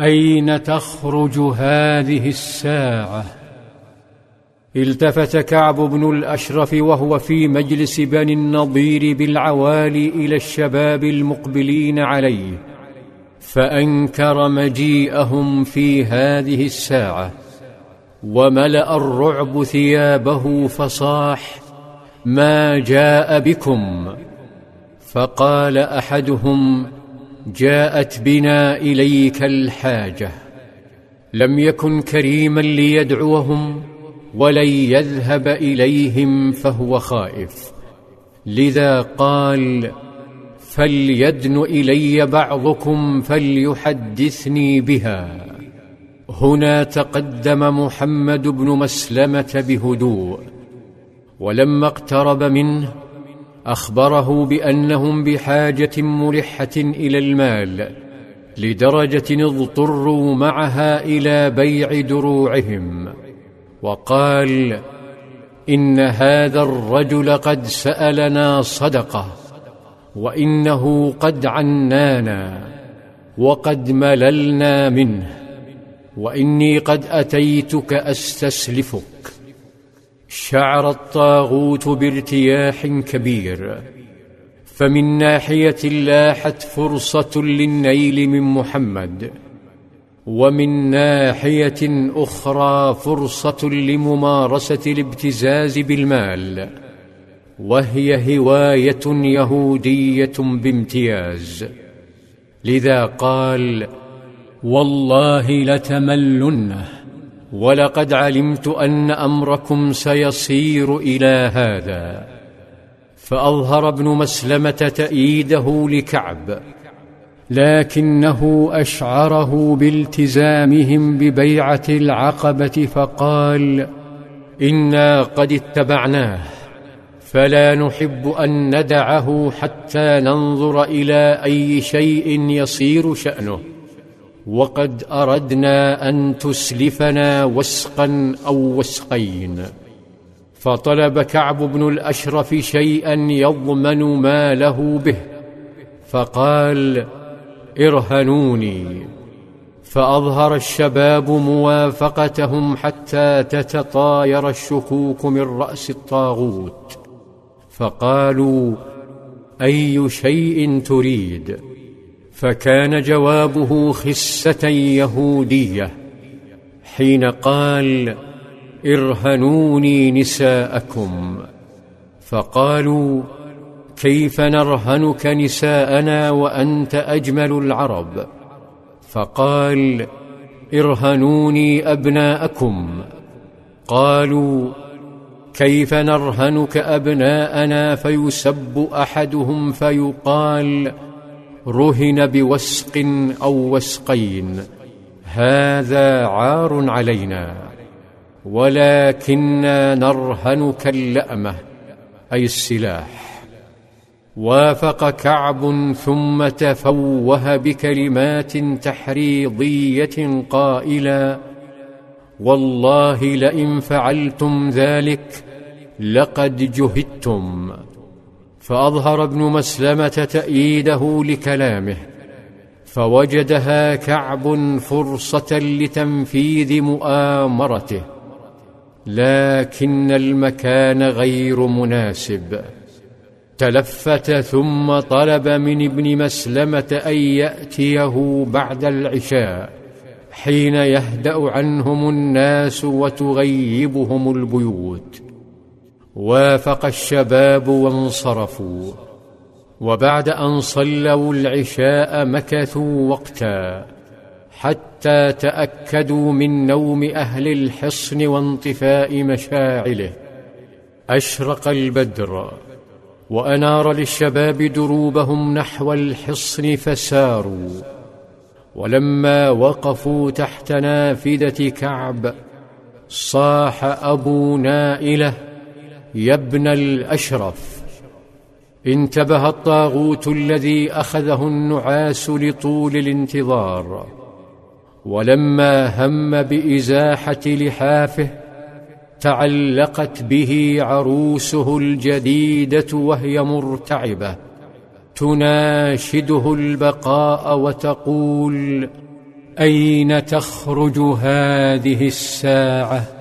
أين تخرج هذه الساعة؟ التفت كعب بن الأشرف وهو في مجلس بني النضير بالعوالي إلى الشباب المقبلين عليه فأنكر مجيئهم في هذه الساعة وملأ الرعب ثيابه فصاح ما جاء بكم؟ فقال أحدهم جاءت بنا إليك الحاجة. لم يكن كريما ليدعوهم ولن يذهب إليهم فهو خائف. لذا قال فليدن إلي بعضكم فليحدثني بها. هنا تقدم محمد بن مسلمة بهدوء ولما اقترب منه أخبره بأنهم بحاجة ملحه إلى المال لدرجة اضطروا معها إلى بيع دروعهم. وقال إن هذا الرجل قد سألنا صدقة وإنه قد عنانا وقد مللنا منه وإني قد أتيتك أستسلفك. شعر الطاغوت بارتياح كبير فمن ناحية لاحت فرصة للنيل من محمد ومن ناحية أخرى فرصة لممارسة الابتزاز بالمال وهي هواية يهودية بامتياز. لذا قال والله لتملنه ولقد علمت أن أمركم سيصير إلى هذا. فأظهر ابن مسلمة تأييده لكعب لكنه أشعره بالتزامهم ببيعة العقبة فقال إنا قد اتبعناه فلا نحب أن ندعه حتى ننظر إلى أي شيء يصير شأنه. وقد أردنا أن تسلفنا وسقا أو وسقين. فطلب كعب بن الأشرف شيئا يضمن ما له به. فقال ارهنوني. فأظهر الشباب موافقتهم حتى تتطاير الشكوك من رأس الطاغوت. فقالوا أي شيء تريد؟ فكان جوابه خسة يهودية حين قال إرهنوني نساءكم فقالوا كيف نرهنك نساءنا وأنت أجمل العرب؟ فقال إرهنوني أبناءكم قالوا كيف نرهنك أبناءنا فيسب أحدهم فيقال رهن بوسق أو وسقين هذا عار علينا ولكنا نرهنك اللأمة أي السلاح. وافق كعب ثم تفوه بكلمات تحريضية قائلا والله لئن فعلتم ذلك لقد جهدتم. فأظهر ابن مسلمة تأييده لكلامه فوجدها كعب فرصة لتنفيذ مؤامرته لكن المكان غير مناسب. تلفت ثم طلب من ابن مسلمة أن يأتيه بعد العشاء حين يهدأ عنهم الناس وتغيبهم البيوت. وافق الشباب وانصرفوا وبعد أن صلوا العشاء مكثوا وقتا حتى تأكدوا من نوم أهل الحصن وانطفاء مشاعله. أشرق البدر وأنار للشباب دروبهم نحو الحصن فساروا. ولما وقفوا تحت نافذة كعب صاح أبو نائلة يا ابن الأشرف انتبه الطاغوت الذي أخذه النعاس لطول الانتظار ولما هم بإزاحة لحافه تعلقت به عروسه الجديدة وهي مرتعبة تناشده البقاء وتقول أين تخرج هذه الساعة؟